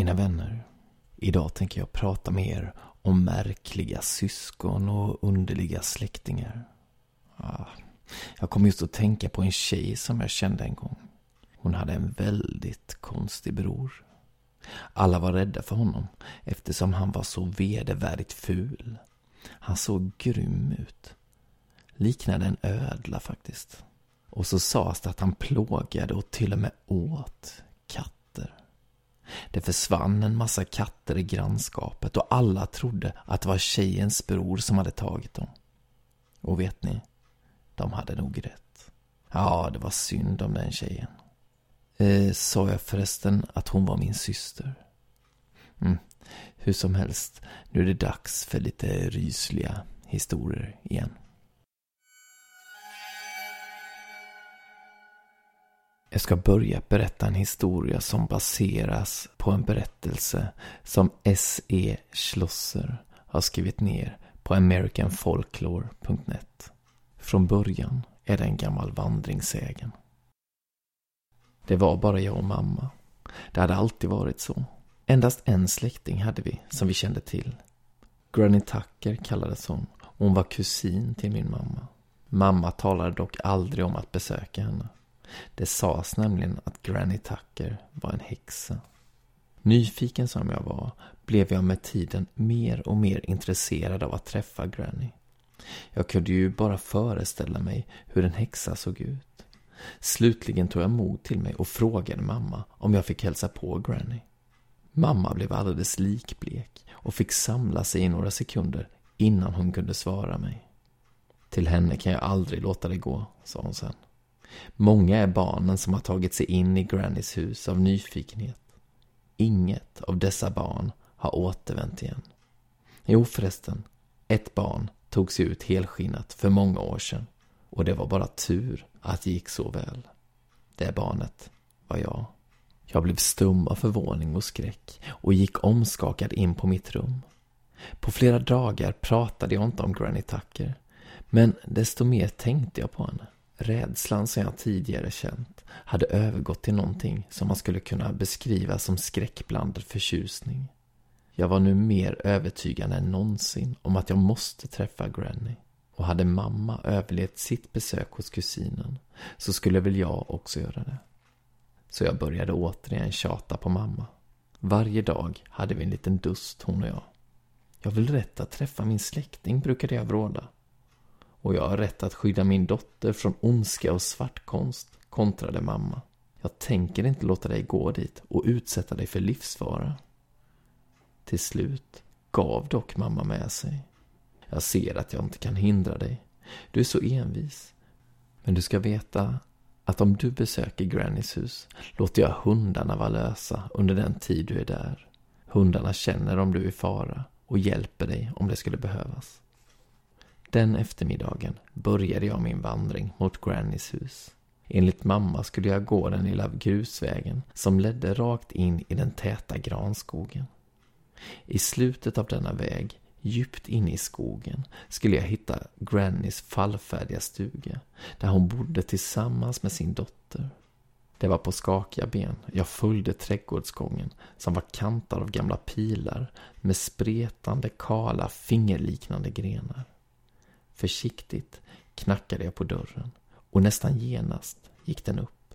Mina vänner, idag tänker jag prata med er om märkliga syskon och underliga släktingar. Ah, jag kom just att tänka på en tjej som jag kände en gång. Hon hade en väldigt konstig bror. Alla var rädda för honom eftersom han var så vedervärdigt ful. Han såg grym ut. Liknade en ödla faktiskt. Och så sades det att han plågade och till och med åt katt. Det försvann en massa katter i grannskapet och alla trodde att det var tjejens bror som hade tagit dem. Och vet ni? De hade nog rätt. Ja, det var synd om den tjejen. Eh, sa jag förresten att hon var min syster? Mm. Hur som helst, nu är det dags för lite rysliga historier igen. Jag ska börja berätta en historia som baseras på en berättelse som S.E. Schlosser har skrivit ner på americanfolklore.net. Från början är det en gammal vandringssägen. Det var bara jag och mamma. Det hade alltid varit så. Endast en släkting hade vi som vi kände till. Granny Tucker kallades hon. Hon var kusin till min mamma. Mamma talade dock aldrig om att besöka henne. Det sades nämligen att Granny Tucker var en häxa. Nyfiken som jag var blev jag med tiden mer och mer intresserad av att träffa Granny. Jag kunde ju bara föreställa mig hur en häxa såg ut. Slutligen tog jag mod till mig och frågade mamma om jag fick hälsa på Granny. Mamma blev alldeles likblek och fick samla sig i några sekunder innan hon kunde svara mig. Till henne kan jag aldrig låta det gå, sa hon sen. Många är barnen som har tagit sig in i Grannys hus av nyfikenhet. Inget av dessa barn har återvänt igen. Jo förresten, ett barn tog sig ut helskinnat för många år sedan. Och det var bara tur att det gick så väl. Det barnet var jag. Jag blev stum av förvåning och skräck och gick omskakad in på mitt rum. På flera dagar pratade jag inte om Granny Tucker. Men desto mer tänkte jag på henne. Rädslan som jag tidigare känt hade övergått till någonting som man skulle kunna beskriva som skräckblandad förtjusning. Jag var nu mer övertygad än någonsin om att jag måste träffa Granny. Och hade mamma överlevt sitt besök hos kusinen så skulle väl jag också göra det. Så jag började återigen tjata på mamma. Varje dag hade vi en liten dust, hon och jag. Jag vill rätt att träffa min släkting, brukade jag vråda. Och jag har rätt att skydda min dotter från ondska och svartkonst, kontrade mamma. Jag tänker inte låta dig gå dit och utsätta dig för livsfara. Till slut gav dock mamma med sig. Jag ser att jag inte kan hindra dig. Du är så envis. Men du ska veta att om du besöker Grannys hus låter jag hundarna vara lösa under den tid du är där. Hundarna känner om du är i fara och hjälper dig om det skulle behövas. Den eftermiddagen började jag min vandring mot Grannys hus. Enligt mamma skulle jag gå den lilla grusvägen som ledde rakt in i den täta granskogen. I slutet av denna väg, djupt inne i skogen, skulle jag hitta Grannys fallfärdiga stuga, där hon bodde tillsammans med sin dotter. Det var på skakiga ben jag följde trädgårdsgången som var kantad av gamla pilar med spretande, kala, fingerliknande grenar. Försiktigt knackade jag på dörren och nästan genast gick den upp.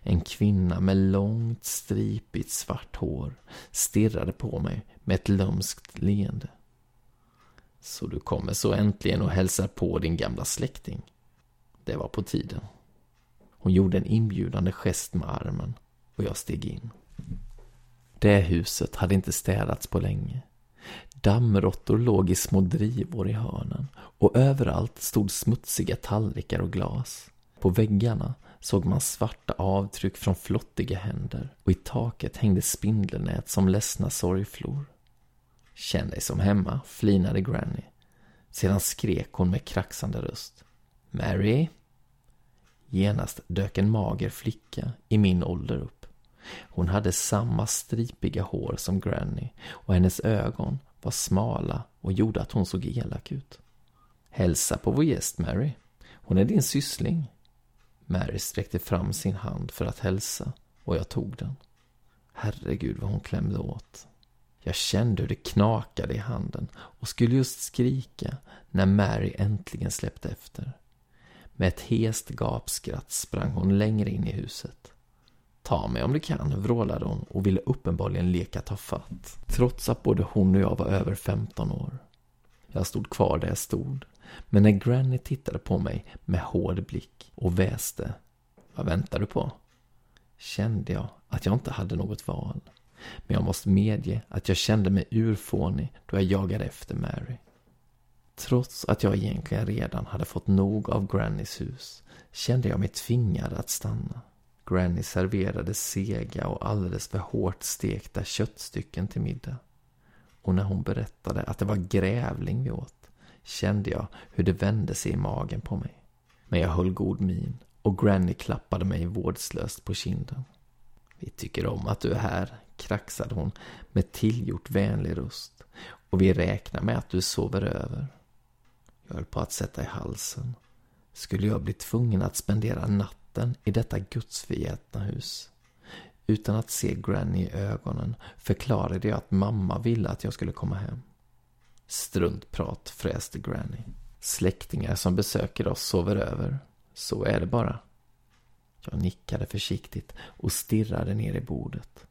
En kvinna med långt stripigt svart hår stirrade på mig med ett lömskt leende. Så du kommer så äntligen och hälsar på din gamla släkting. Det var på tiden. Hon gjorde en inbjudande gest med armen och jag steg in. Det huset hade inte städats på länge. Dammråttor låg i små drivor i hörnen och överallt stod smutsiga tallrikar och glas. På väggarna såg man svarta avtryck från flottiga händer och i taket hängde spindelnät som ledsna sorgflor. Känn dig som hemma, flinade Granny. Sedan skrek hon med kraxande röst. Mary? Genast dök en mager flicka i min ålder upp. Hon hade samma stripiga hår som Granny och hennes ögon var smala och gjorde att hon såg elak ut. Hälsa på vår gäst, Mary. Hon är din syssling. Mary sträckte fram sin hand för att hälsa och jag tog den. Herregud vad hon klämde åt. Jag kände hur det knakade i handen och skulle just skrika när Mary äntligen släppte efter. Med ett hest gapskratt sprang hon längre in i huset. Ta mig om du kan, vrålade hon och ville uppenbarligen leka ta fatt. Trots att både hon och jag var över 15 år. Jag stod kvar där jag stod. Men när Granny tittade på mig med hård blick och väste. Vad väntar du på? Kände jag att jag inte hade något val. Men jag måste medge att jag kände mig urfånig då jag jagade efter Mary. Trots att jag egentligen redan hade fått nog av Grannys hus kände jag mig tvingad att stanna. Granny serverade sega och alldeles för hårt stekta köttstycken till middag. Och när hon berättade att det var grävling vi åt kände jag hur det vände sig i magen på mig. Men jag höll god min och Granny klappade mig vårdslöst på kinden. Vi tycker om att du är här, kraxade hon med tillgjort vänlig röst. Och vi räknar med att du sover över. Jag höll på att sätta i halsen. Skulle jag bli tvungen att spendera natten i detta gudsförgätna hus? Utan att se Granny i ögonen förklarade jag att mamma ville att jag skulle komma hem. Struntprat, fräste Granny. Släktingar som besöker oss sover över. Så är det bara. Jag nickade försiktigt och stirrade ner i bordet.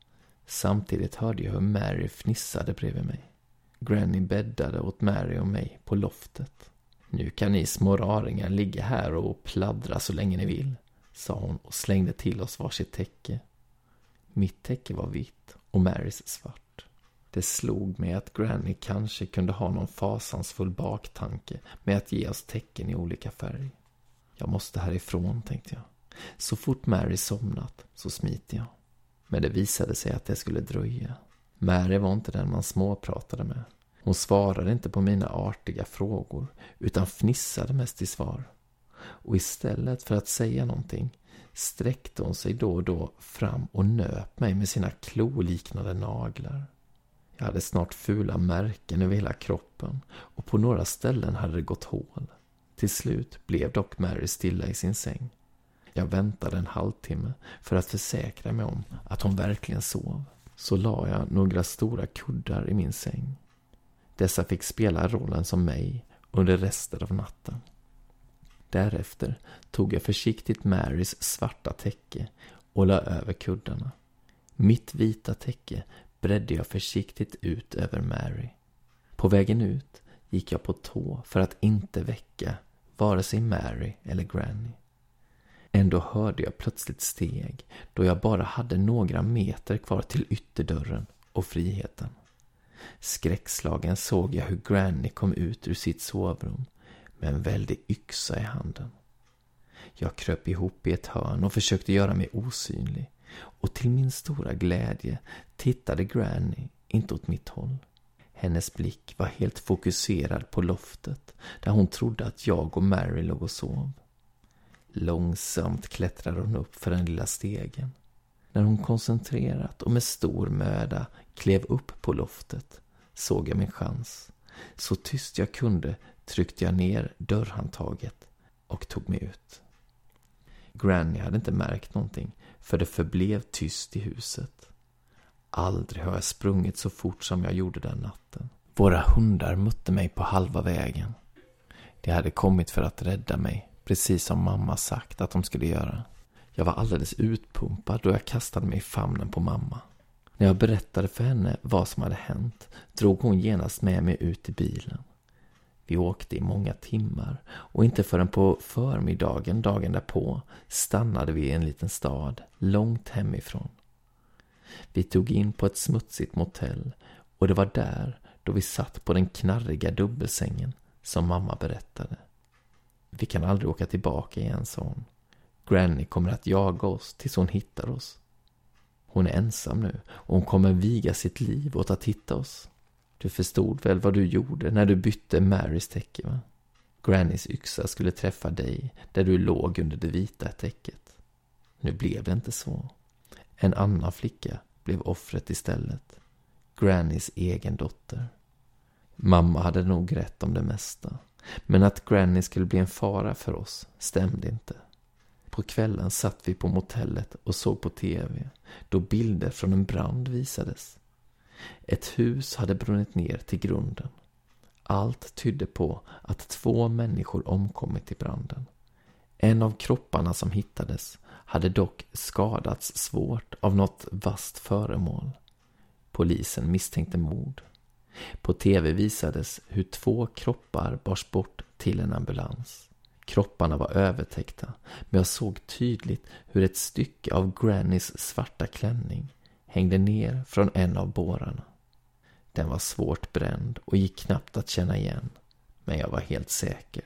Samtidigt hörde jag hur Mary fnissade bredvid mig. Granny bäddade åt Mary och mig på loftet. Nu kan ni små raringar ligga här och pladdra så länge ni vill, sa hon och slängde till oss varsitt täcke. Mitt täcke var vitt och Marys svart. Det slog mig att Granny kanske kunde ha någon fasansfull baktanke med att ge oss täcken i olika färg. Jag måste härifrån, tänkte jag. Så fort Mary somnat så smiter jag. Men det visade sig att det skulle dröja. Mary var inte den man småpratade med. Hon svarade inte på mina artiga frågor utan fnissade mest i svar. Och istället för att säga någonting sträckte hon sig då och då fram och nöp mig med sina kloliknande naglar. Jag hade snart fula märken över hela kroppen och på några ställen hade det gått hål. Till slut blev dock Mary stilla i sin säng. Jag väntade en halvtimme för att försäkra mig om att hon verkligen sov. Så la jag några stora kuddar i min säng. Dessa fick spela rollen som mig under resten av natten. Därefter tog jag försiktigt Marys svarta täcke och la över kuddarna. Mitt vita täcke bredde jag försiktigt ut över Mary. På vägen ut gick jag på tå för att inte väcka vare sig Mary eller Granny. Ändå hörde jag plötsligt steg då jag bara hade några meter kvar till ytterdörren och friheten. Skräckslagen såg jag hur Granny kom ut ur sitt sovrum med en väldig yxa i handen. Jag kröp ihop i ett hörn och försökte göra mig osynlig. Och till min stora glädje tittade Granny inte åt mitt håll. Hennes blick var helt fokuserad på loftet där hon trodde att jag och Mary låg och sov. Långsamt klättrade hon upp för den lilla stegen. När hon koncentrerat och med stor möda klev upp på loftet såg jag min chans. Så tyst jag kunde tryckte jag ner dörrhandtaget och tog mig ut. Granny hade inte märkt någonting, för det förblev tyst i huset. Aldrig har jag sprungit så fort som jag gjorde den natten. Våra hundar mötte mig på halva vägen. De hade kommit för att rädda mig, precis som mamma sagt att de skulle göra. Jag var alldeles utpumpad då jag kastade mig i famnen på mamma. När jag berättade för henne vad som hade hänt drog hon genast med mig ut i bilen. Vi åkte i många timmar och inte förrän på förmiddagen dagen därpå stannade vi i en liten stad långt hemifrån. Vi tog in på ett smutsigt motell och det var där då vi satt på den knarriga dubbelsängen som mamma berättade. Vi kan aldrig åka tillbaka igen, sa hon. Granny kommer att jaga oss tills hon hittar oss. Hon är ensam nu och hon kommer viga sitt liv åt att hitta oss. Du förstod väl vad du gjorde när du bytte Marys täcke, va? Grannys yxa skulle träffa dig där du låg under det vita täcket. Nu blev det inte så. En annan flicka blev offret istället. Grannys egen dotter. Mamma hade nog rätt om det mesta. Men att Granny skulle bli en fara för oss stämde inte. På kvällen satt vi på motellet och såg på tv då bilder från en brand visades. Ett hus hade brunnit ner till grunden. Allt tydde på att två människor omkommit i branden. En av kropparna som hittades hade dock skadats svårt av något vasst föremål. Polisen misstänkte mord. På tv visades hur två kroppar bars bort till en ambulans. Kropparna var övertäckta, men jag såg tydligt hur ett stycke av Grannys svarta klänning hängde ner från en av bårarna. Den var svårt bränd och gick knappt att känna igen, men jag var helt säker.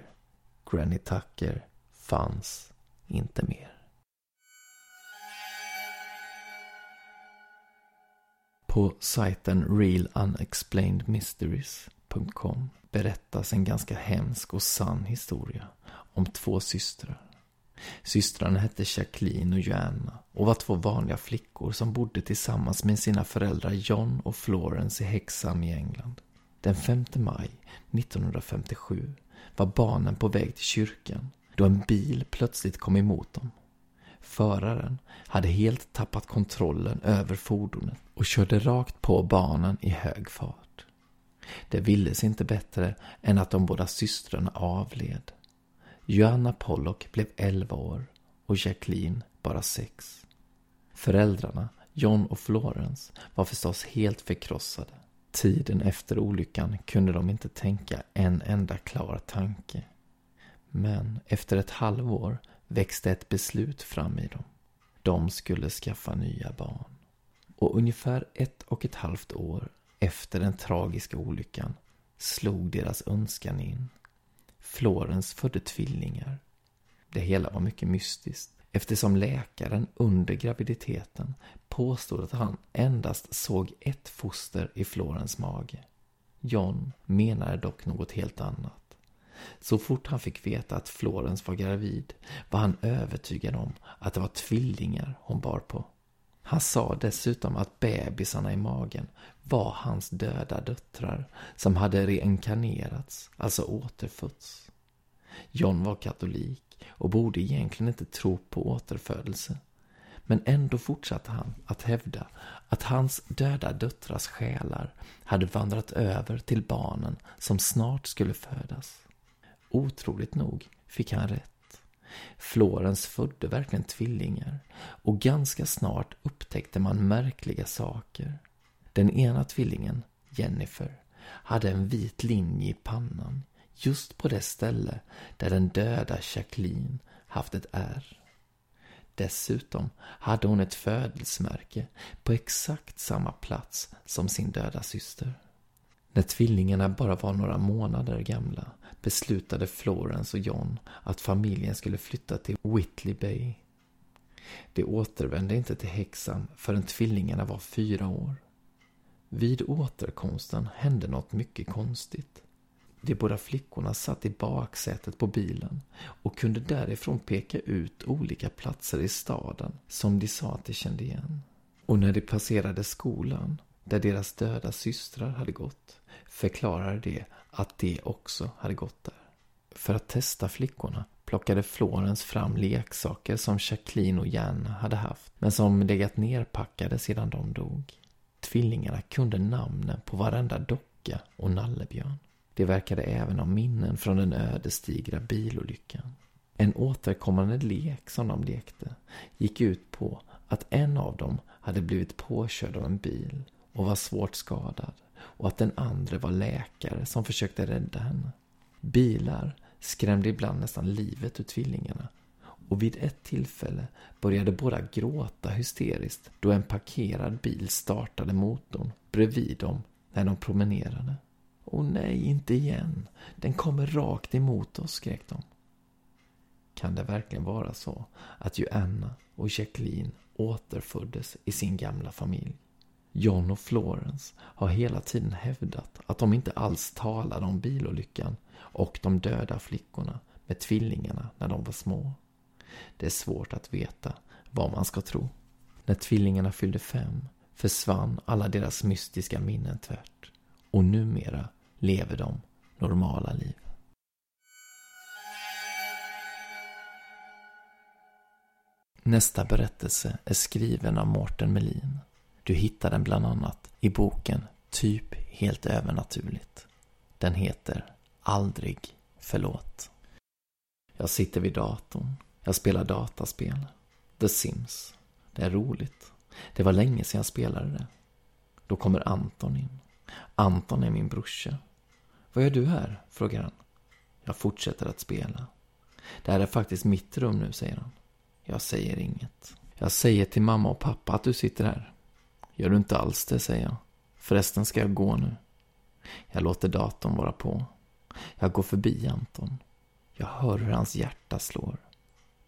Granny Tucker fanns inte mer. På sajten realunexplainedmysteries.com berättas en ganska hemsk och sann historia om två systrar. Systrarna hette Jacqueline och Joanna och var två vanliga flickor som bodde tillsammans med sina föräldrar John och Florence i Hexham i England. Den 5 maj 1957 var barnen på väg till kyrkan då en bil plötsligt kom emot dem. Föraren hade helt tappat kontrollen över fordonet och körde rakt på barnen i hög fart. Det ville sig inte bättre än att de båda systrarna avled. Joanna Pollock blev 11 år och Jacqueline bara 6. Föräldrarna, John och Florence, var förstås helt förkrossade. Tiden efter olyckan kunde de inte tänka en enda klar tanke. Men efter ett halvår växte ett beslut fram i dem. De skulle skaffa nya barn. Och ungefär ett och ett halvt år efter den tragiska olyckan slog deras önskan in. Florence födde tvillingar. Det hela var mycket mystiskt eftersom läkaren under graviditeten påstod att han endast såg ett foster i Florens mage. John menade dock något helt annat. Så fort han fick veta att Florens var gravid var han övertygad om att det var tvillingar hon bar på. Han sa dessutom att bebisarna i magen var hans döda döttrar som hade reinkarnerats, alltså återfötts. John var katolik och borde egentligen inte tro på återfödelse. Men ändå fortsatte han att hävda att hans döda döttrars själar hade vandrat över till barnen som snart skulle födas. Otroligt nog fick han rätt. Florens födde verkligen tvillingar och ganska snart upptäckte man märkliga saker. Den ena tvillingen, Jennifer, hade en vit linje i pannan just på det ställe där den döda Jacqueline haft ett ärr. Dessutom hade hon ett födelsemärke på exakt samma plats som sin döda syster. När tvillingarna bara var några månader gamla beslutade Florence och John att familjen skulle flytta till Whitley Bay. De återvände inte till häxan förrän tvillingarna var fyra år. Vid återkomsten hände något mycket konstigt. De båda flickorna satt i baksätet på bilen och kunde därifrån peka ut olika platser i staden som de sa att de kände igen. Och när de passerade skolan, där deras döda systrar hade gått, förklarade de att de också hade gått där. För att testa flickorna plockade Florence fram leksaker som Jacqueline och Jan hade haft, men som legat nerpackade sedan de dog. Tvillingarna kunde namnen på varenda docka och nallebjörn. De verkade även ha minnen från den ödesdigra bilolyckan. En återkommande lek som de lekte gick ut på att en av dem hade blivit påkörd av en bil och var svårt skadad och att den andra var läkare som försökte rädda henne. Bilar skrämde ibland nästan livet ur tvillingarna och vid ett tillfälle började båda gråta hysteriskt då en parkerad bil startade motorn bredvid dem när de promenerade. Åh nej, inte igen. Den kommer rakt emot oss, skrek de. Kan det verkligen vara så att Joanna och Jacqueline återföddes i sin gamla familj? John och Florence har hela tiden hävdat att de inte alls talade om bilolyckan och de döda flickorna med tvillingarna när de var små. Det är svårt att veta vad man ska tro. När tvillingarna fyllde fem försvann alla deras mystiska minnen tvärt och numera lever de normala liv. Nästa berättelse är skriven av Mårten Melin. Du hittar den bland annat i boken Typ helt övernaturligt. Den heter Aldrig förlåt. Jag sitter vid datorn. Jag spelar dataspel. The Sims. Det är roligt. Det var länge sedan jag spelade det. Då kommer Anton in. Anton är min brorsa. Vad gör du här? frågar han. Jag fortsätter att spela. Det här är faktiskt mitt rum nu, säger han. Jag säger inget. Jag säger till mamma och pappa att du sitter här. Gör du inte alls det, säger jag. Förresten ska jag gå nu. Jag låter datorn vara på. Jag går förbi Anton. Jag hör hur hans hjärta slår.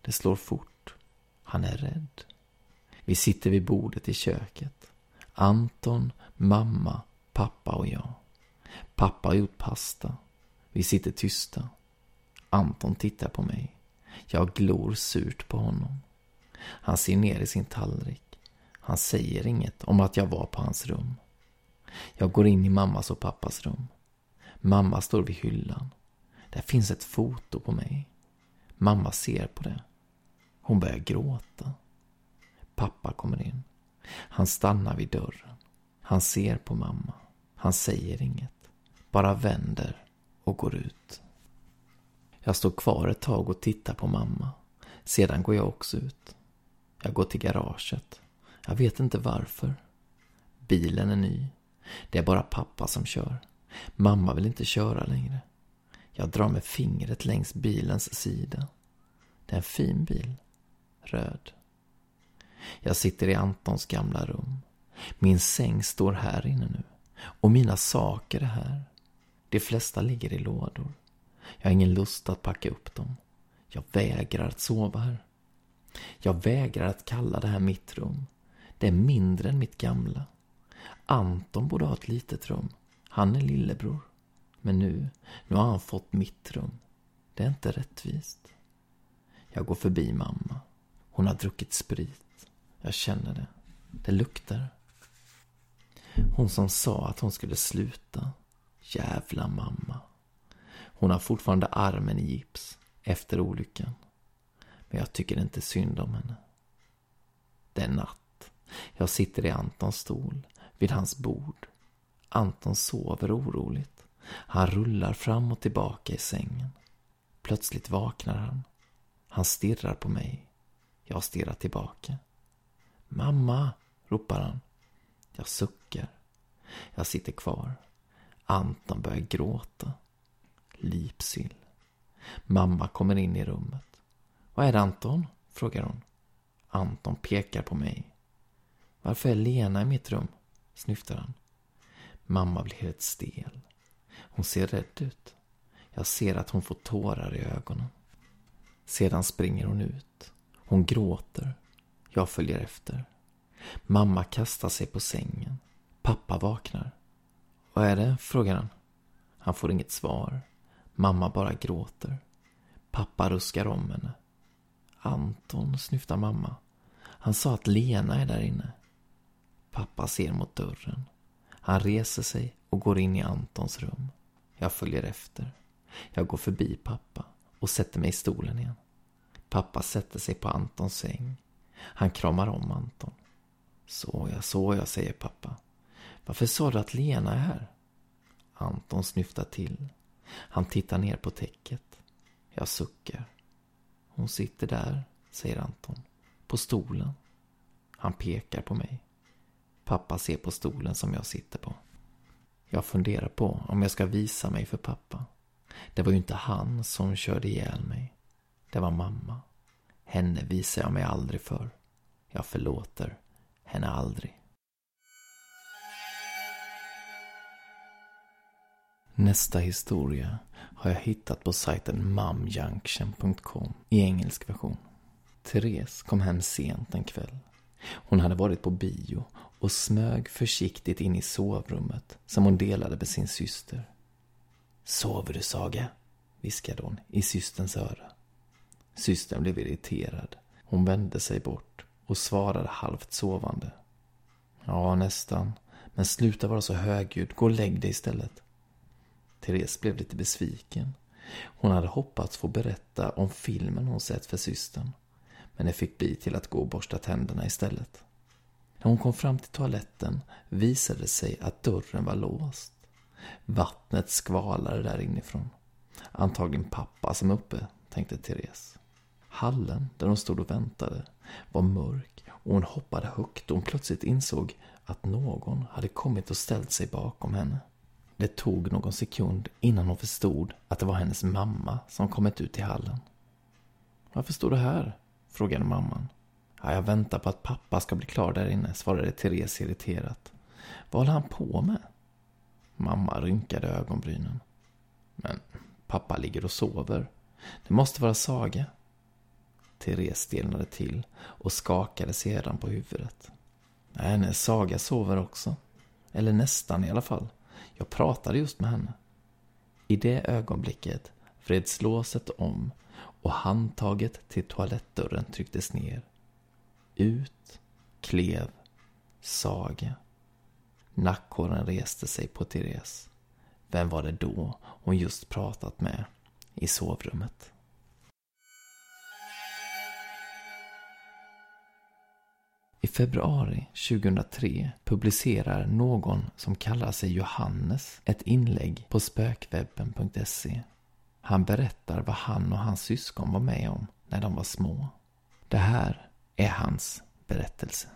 Det slår fort. Han är rädd. Vi sitter vid bordet i köket. Anton, mamma, pappa och jag. Pappa har gjort pasta. Vi sitter tysta. Anton tittar på mig. Jag glor surt på honom. Han ser ner i sin tallrik. Han säger inget om att jag var på hans rum. Jag går in i mammas och pappas rum. Mamma står vid hyllan. Där finns ett foto på mig. Mamma ser på det. Hon börjar gråta. Pappa kommer in. Han stannar vid dörren. Han ser på mamma. Han säger inget. Bara vänder och går ut. Jag står kvar ett tag och tittar på mamma. Sedan går jag också ut. Jag går till garaget. Jag vet inte varför. Bilen är ny. Det är bara pappa som kör. Mamma vill inte köra längre. Jag drar med fingret längs bilens sida. Det är en fin bil. Röd. Jag sitter i Antons gamla rum. Min säng står här inne nu. Och mina saker är här. De flesta ligger i lådor. Jag har ingen lust att packa upp dem. Jag vägrar att sova här. Jag vägrar att kalla det här mitt rum. Det är mindre än mitt gamla. Anton borde ha ett litet rum. Han är lillebror. Men nu, nu har han fått mitt rum. Det är inte rättvist. Jag går förbi mamma. Hon har druckit sprit. Jag känner det. Det luktar. Hon som sa att hon skulle sluta. Jävla mamma. Hon har fortfarande armen i gips efter olyckan. Men jag tycker inte synd om henne. Det är natt. Jag sitter i Antons stol, vid hans bord. Anton sover oroligt. Han rullar fram och tillbaka i sängen. Plötsligt vaknar han. Han stirrar på mig. Jag stirrar tillbaka. Mamma! ropar han. Jag suckar. Jag sitter kvar. Anton börjar gråta. Lipsill. Mamma kommer in i rummet. Vad är det Anton? frågar hon. Anton pekar på mig. Varför är Lena i mitt rum? snyftar han. Mamma blir helt stel. Hon ser rädd ut. Jag ser att hon får tårar i ögonen. Sedan springer hon ut. Hon gråter. Jag följer efter. Mamma kastar sig på sängen. Pappa vaknar. Vad är det? frågar han. Han får inget svar. Mamma bara gråter. Pappa ruskar om henne. Anton, snyftar mamma. Han sa att Lena är där inne. Pappa ser mot dörren. Han reser sig och går in i Antons rum. Jag följer efter. Jag går förbi pappa och sätter mig i stolen igen. Pappa sätter sig på Antons säng. Han kramar om Anton. Så såja, så säger pappa. Varför sa du att Lena är här? Anton snyftar till. Han tittar ner på täcket. Jag suckar. Hon sitter där, säger Anton. På stolen. Han pekar på mig. Pappa ser på stolen som jag sitter på. Jag funderar på om jag ska visa mig för pappa. Det var ju inte han som körde ihjäl mig. Det var mamma. Henne visar jag mig aldrig för. Jag förlåter henne aldrig. Nästa historia har jag hittat på sajten mumjunction.com i engelsk version. Therese kom hem sent en kväll. Hon hade varit på bio och smög försiktigt in i sovrummet som hon delade med sin syster. Sover du, Saga? viskade hon i systerns öra. Systern blev irriterad. Hon vände sig bort och svarade halvt sovande. Ja, nästan. Men sluta vara så högljudd. Gå och lägg dig istället. Therese blev lite besviken. Hon hade hoppats få berätta om filmen hon sett för systern. Men det fick bli till att gå och borsta tänderna istället. När hon kom fram till toaletten visade det sig att dörren var låst. Vattnet skvalade där inifrån. Antagligen pappa som är uppe, tänkte Therese. Hallen där hon stod och väntade var mörk och hon hoppade högt då hon plötsligt insåg att någon hade kommit och ställt sig bakom henne. Det tog någon sekund innan hon förstod att det var hennes mamma som kommit ut i hallen. Varför står du här? frågade mamman. Ja, jag väntar på att pappa ska bli klar där inne, svarade Therese irriterat. Vad håller han på med? Mamma rynkade ögonbrynen. Men pappa ligger och sover. Det måste vara Saga. Therese stelnade till och skakade sedan på huvudet. Nej, nej, Saga sover också. Eller nästan i alla fall. Jag pratade just med henne. I det ögonblicket vreds låset om och handtaget till toalettdörren trycktes ner. Ut klev Saga. Nackhåren reste sig på Therese. Vem var det då hon just pratat med i sovrummet? I februari 2003 publicerar någon som kallar sig Johannes ett inlägg på spökwebben.se. Han berättar vad han och hans syskon var med om när de var små. Det här är hans berättelse.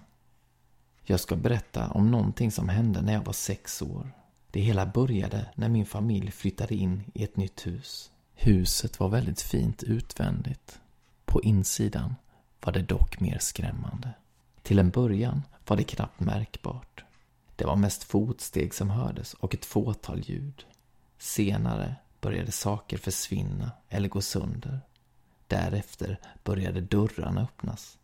Jag ska berätta om någonting som hände när jag var sex år. Det hela började när min familj flyttade in i ett nytt hus. Huset var väldigt fint utvändigt. På insidan var det dock mer skrämmande. Till en början var det knappt märkbart. Det var mest fotsteg som hördes och ett fåtal ljud. Senare började saker försvinna eller gå sönder. Därefter började dörrarna öppnas.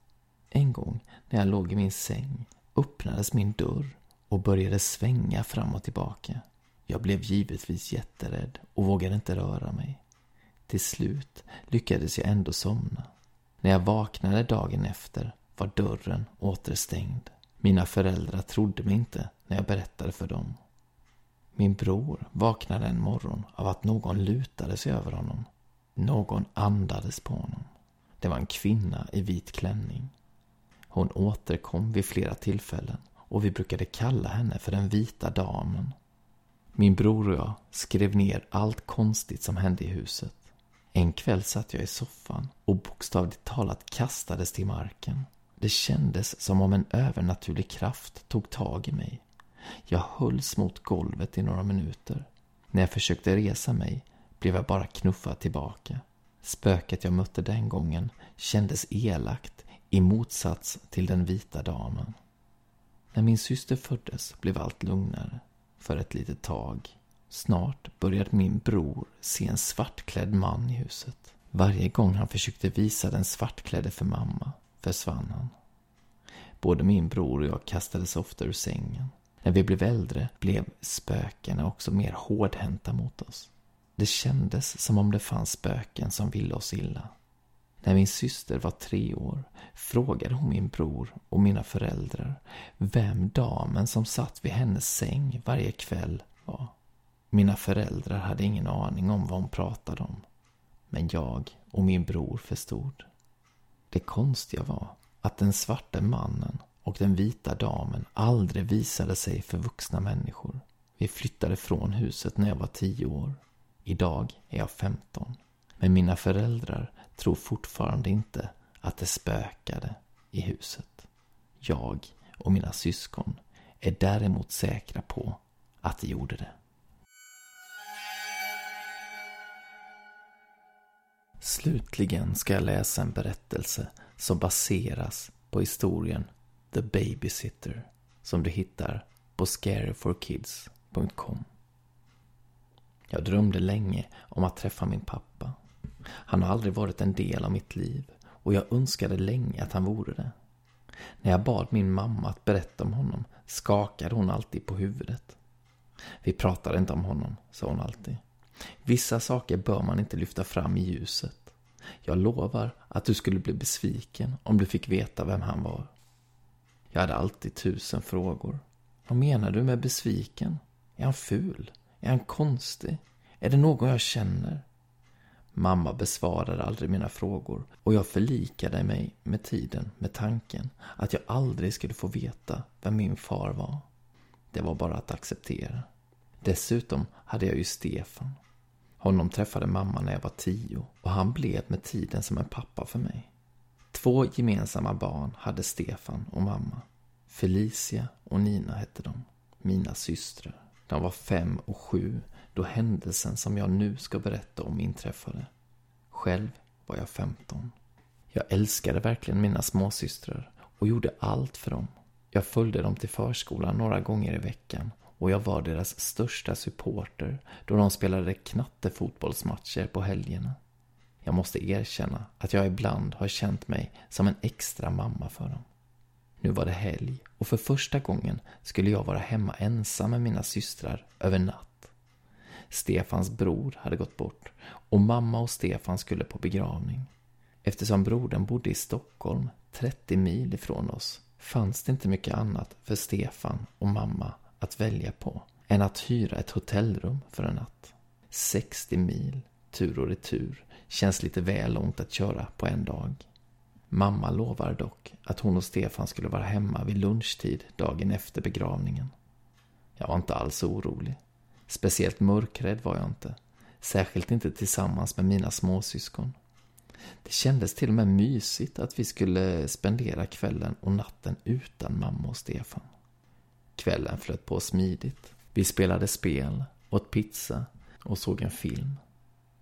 En gång när jag låg i min säng öppnades min dörr och började svänga fram och tillbaka. Jag blev givetvis jätterädd och vågade inte röra mig. Till slut lyckades jag ändå somna. När jag vaknade dagen efter var dörren återstängd. Mina föräldrar trodde mig inte när jag berättade för dem. Min bror vaknade en morgon av att någon lutade sig över honom. Någon andades på honom. Det var en kvinna i vit klänning. Hon återkom vid flera tillfällen och vi brukade kalla henne för den vita damen. Min bror och jag skrev ner allt konstigt som hände i huset. En kväll satt jag i soffan och bokstavligt talat kastades till marken. Det kändes som om en övernaturlig kraft tog tag i mig. Jag hölls mot golvet i några minuter. När jag försökte resa mig blev jag bara knuffad tillbaka. Spöket jag mötte den gången kändes elakt i motsats till den vita damen. När min syster föddes blev allt lugnare. För ett litet tag. Snart började min bror se en svartklädd man i huset. Varje gång han försökte visa den svartklädde för mamma försvann han. Både min bror och jag kastades ofta ur sängen. När vi blev äldre blev spökena också mer hårdhänta mot oss. Det kändes som om det fanns spöken som ville oss illa. När min syster var tre år frågade hon min bror och mina föräldrar vem damen som satt vid hennes säng varje kväll var. Mina föräldrar hade ingen aning om vad hon pratade om. Men jag och min bror förstod. Det konstiga var att den svarte mannen och den vita damen aldrig visade sig för vuxna människor. Vi flyttade från huset när jag var tio år. Idag är jag femton. Men mina föräldrar tror fortfarande inte att det spökade i huset. Jag och mina syskon är däremot säkra på att det gjorde det. Slutligen ska jag läsa en berättelse som baseras på historien The Babysitter som du hittar på scaryforkids.com. Jag drömde länge om att träffa min pappa. Han har aldrig varit en del av mitt liv och jag önskade länge att han vore det. När jag bad min mamma att berätta om honom skakade hon alltid på huvudet. Vi pratar inte om honom, sa hon alltid. Vissa saker bör man inte lyfta fram i ljuset. Jag lovar att du skulle bli besviken om du fick veta vem han var. Jag hade alltid tusen frågor. Vad menar du med besviken? Är han ful? Är han konstig? Är det någon jag känner? Mamma besvarade aldrig mina frågor och jag förlikade mig med tiden med tanken att jag aldrig skulle få veta vem min far var. Det var bara att acceptera. Dessutom hade jag ju Stefan. Honom träffade mamma när jag var tio och han blev med tiden som en pappa för mig. Två gemensamma barn hade Stefan och mamma. Felicia och Nina hette de, mina systrar. De var fem och sju då händelsen som jag nu ska berätta om inträffade. Själv var jag femton. Jag älskade verkligen mina småsystrar och gjorde allt för dem. Jag följde dem till förskolan några gånger i veckan och jag var deras största supporter då de spelade knattefotbollsmatcher på helgerna. Jag måste erkänna att jag ibland har känt mig som en extra mamma för dem. Nu var det helg och för första gången skulle jag vara hemma ensam med mina systrar över natt. Stefans bror hade gått bort och mamma och Stefan skulle på begravning. Eftersom brodern bodde i Stockholm, 30 mil ifrån oss, fanns det inte mycket annat för Stefan och mamma att välja på än att hyra ett hotellrum för en natt. 60 mil, tur och retur, känns lite väl långt att köra på en dag. Mamma lovade dock att hon och Stefan skulle vara hemma vid lunchtid dagen efter begravningen. Jag var inte alls orolig. Speciellt mörkrädd var jag inte. Särskilt inte tillsammans med mina småsyskon. Det kändes till och med mysigt att vi skulle spendera kvällen och natten utan mamma och Stefan. Kvällen flöt på smidigt. Vi spelade spel, åt pizza och såg en film.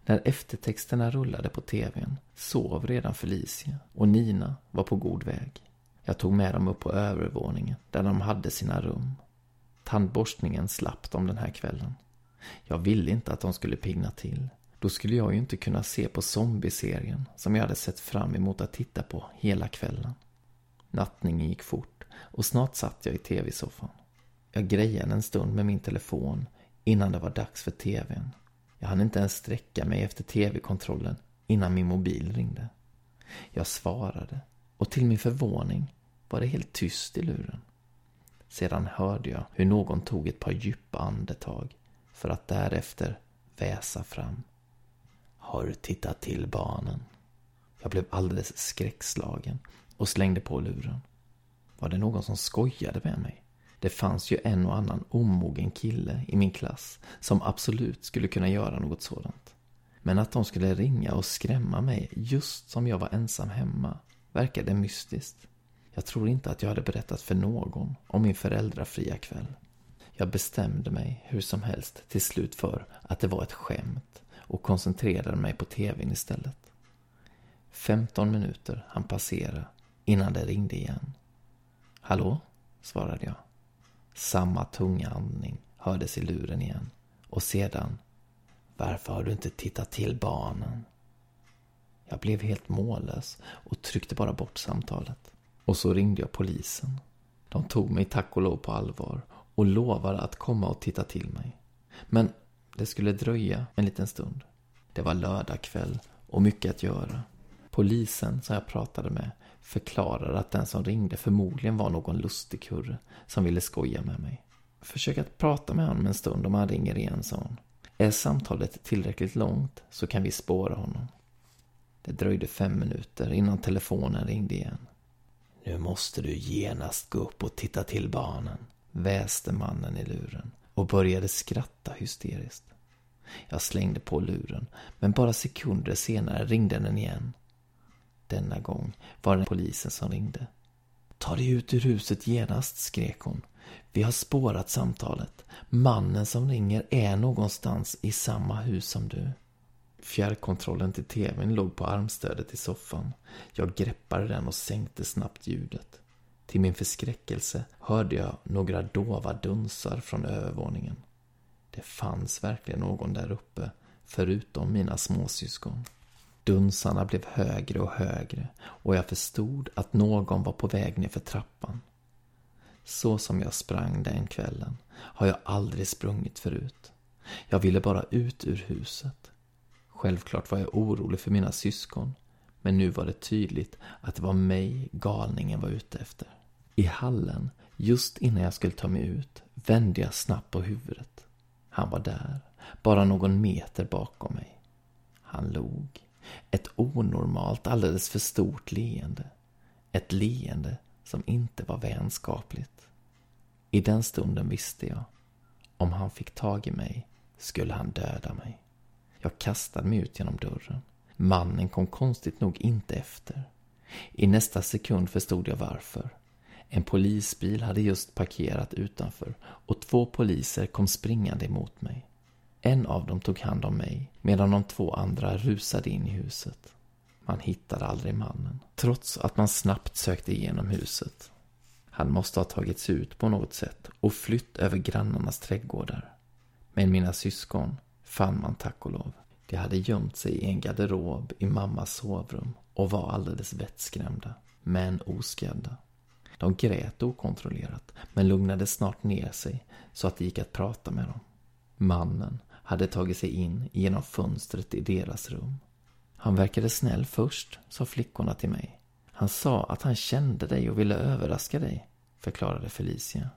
När eftertexterna rullade på tvn sov redan Felicia och Nina var på god väg. Jag tog med dem upp på övervåningen där de hade sina rum. Tandborstningen slapp de den här kvällen. Jag ville inte att de skulle pigna till. Då skulle jag ju inte kunna se på zombieserien som jag hade sett fram emot att titta på hela kvällen. Nattningen gick fort och snart satt jag i tv-soffan. Jag grejade en stund med min telefon innan det var dags för tvn. Jag hann inte ens sträcka mig efter tv-kontrollen innan min mobil ringde. Jag svarade och till min förvåning var det helt tyst i luren. Sedan hörde jag hur någon tog ett par djupa andetag för att därefter väsa fram. Har du tittat till barnen? Jag blev alldeles skräckslagen och slängde på luren. Var det någon som skojade med mig? Det fanns ju en och annan omogen kille i min klass som absolut skulle kunna göra något sådant. Men att de skulle ringa och skrämma mig just som jag var ensam hemma verkade mystiskt. Jag tror inte att jag hade berättat för någon om min föräldrafria kväll. Jag bestämde mig hur som helst till slut för att det var ett skämt och koncentrerade mig på tvn istället. 15 minuter han passera innan det ringde igen. Hallå? svarade jag. Samma tunga andning hördes i luren igen. Och sedan, varför har du inte tittat till barnen? Jag blev helt mållös och tryckte bara bort samtalet. Och så ringde jag polisen. De tog mig tack och lov på allvar och lovade att komma och titta till mig. Men det skulle dröja en liten stund. Det var lördag kväll och mycket att göra. Polisen som jag pratade med förklarade att den som ringde förmodligen var någon lustigkurre som ville skoja med mig. Försök att prata med honom en stund om han ringer igen, sa hon. Är samtalet tillräckligt långt så kan vi spåra honom. Det dröjde fem minuter innan telefonen ringde igen. Nu måste du genast gå upp och titta till barnen, väste mannen i luren och började skratta hysteriskt. Jag slängde på luren, men bara sekunder senare ringde den igen denna gång var det polisen som ringde. Ta dig ut ur huset genast, skrek hon. Vi har spårat samtalet. Mannen som ringer är någonstans i samma hus som du. Fjärrkontrollen till tvn låg på armstödet i soffan. Jag greppade den och sänkte snabbt ljudet. Till min förskräckelse hörde jag några dova dunsar från övervåningen. Det fanns verkligen någon där uppe, förutom mina småsyskon. Dunsarna blev högre och högre och jag förstod att någon var på väg ner för trappan. Så som jag sprang den kvällen har jag aldrig sprungit förut. Jag ville bara ut ur huset. Självklart var jag orolig för mina syskon, men nu var det tydligt att det var mig galningen var ute efter. I hallen, just innan jag skulle ta mig ut, vände jag snabbt på huvudet. Han var där, bara någon meter bakom mig. Han log. Ett onormalt, alldeles för stort leende. Ett leende som inte var vänskapligt. I den stunden visste jag, om han fick tag i mig skulle han döda mig. Jag kastade mig ut genom dörren. Mannen kom konstigt nog inte efter. I nästa sekund förstod jag varför. En polisbil hade just parkerat utanför och två poliser kom springande emot mig. En av dem tog hand om mig medan de två andra rusade in i huset. Man hittade aldrig mannen, trots att man snabbt sökte igenom huset. Han måste ha tagits ut på något sätt och flytt över grannarnas trädgårdar. Men mina syskon fann man tack och lov. De hade gömt sig i en garderob i mammas sovrum och var alldeles vettskrämda, men oskadda. De grät okontrollerat, men lugnade snart ner sig så att det gick att prata med dem. Mannen hade tagit sig in genom fönstret i deras rum. Han verkade snäll först, sa flickorna till mig. Han sa att han kände dig och ville överraska dig, förklarade Felicia.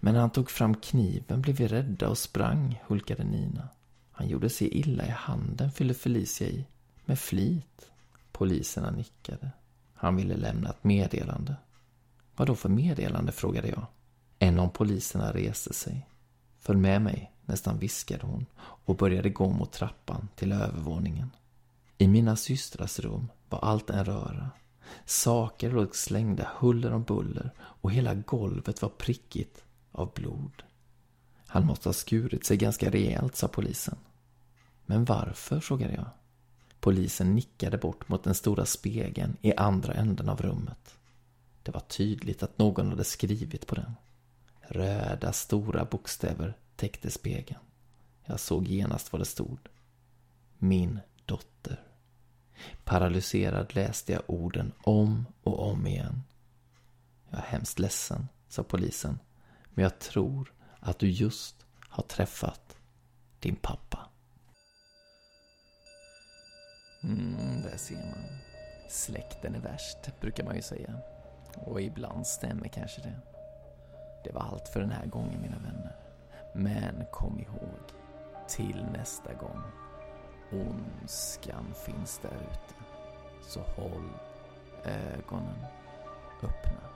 Men när han tog fram kniven blev vi rädda och sprang, hulkade Nina. Han gjorde sig illa i handen, fyllde Felicia i. Med flit. Poliserna nickade. Han ville lämna ett meddelande. Vad då för meddelande, frågade jag. En av poliserna reste sig. Följ med mig, nästan viskade hon och började gå mot trappan till övervåningen. I mina systrars rum var allt en röra. Saker låg slängda huller om buller och hela golvet var prickigt av blod. Han måste ha skurit sig ganska rejält, sa polisen. Men varför, frågade jag. Polisen nickade bort mot den stora spegeln i andra änden av rummet. Det var tydligt att någon hade skrivit på den. Röda, stora bokstäver täckte spegeln. Jag såg genast vad det stod. Min dotter. Paralyserad läste jag orden om och om igen. Jag är hemskt ledsen, sa polisen. Men jag tror att du just har träffat din pappa. Mm, där ser man. Släkten är värst, brukar man ju säga. Och ibland stämmer kanske det. Det var allt för den här gången, mina vänner. Men kom ihåg, till nästa gång. Ondskan finns där ute. Så håll ögonen öppna.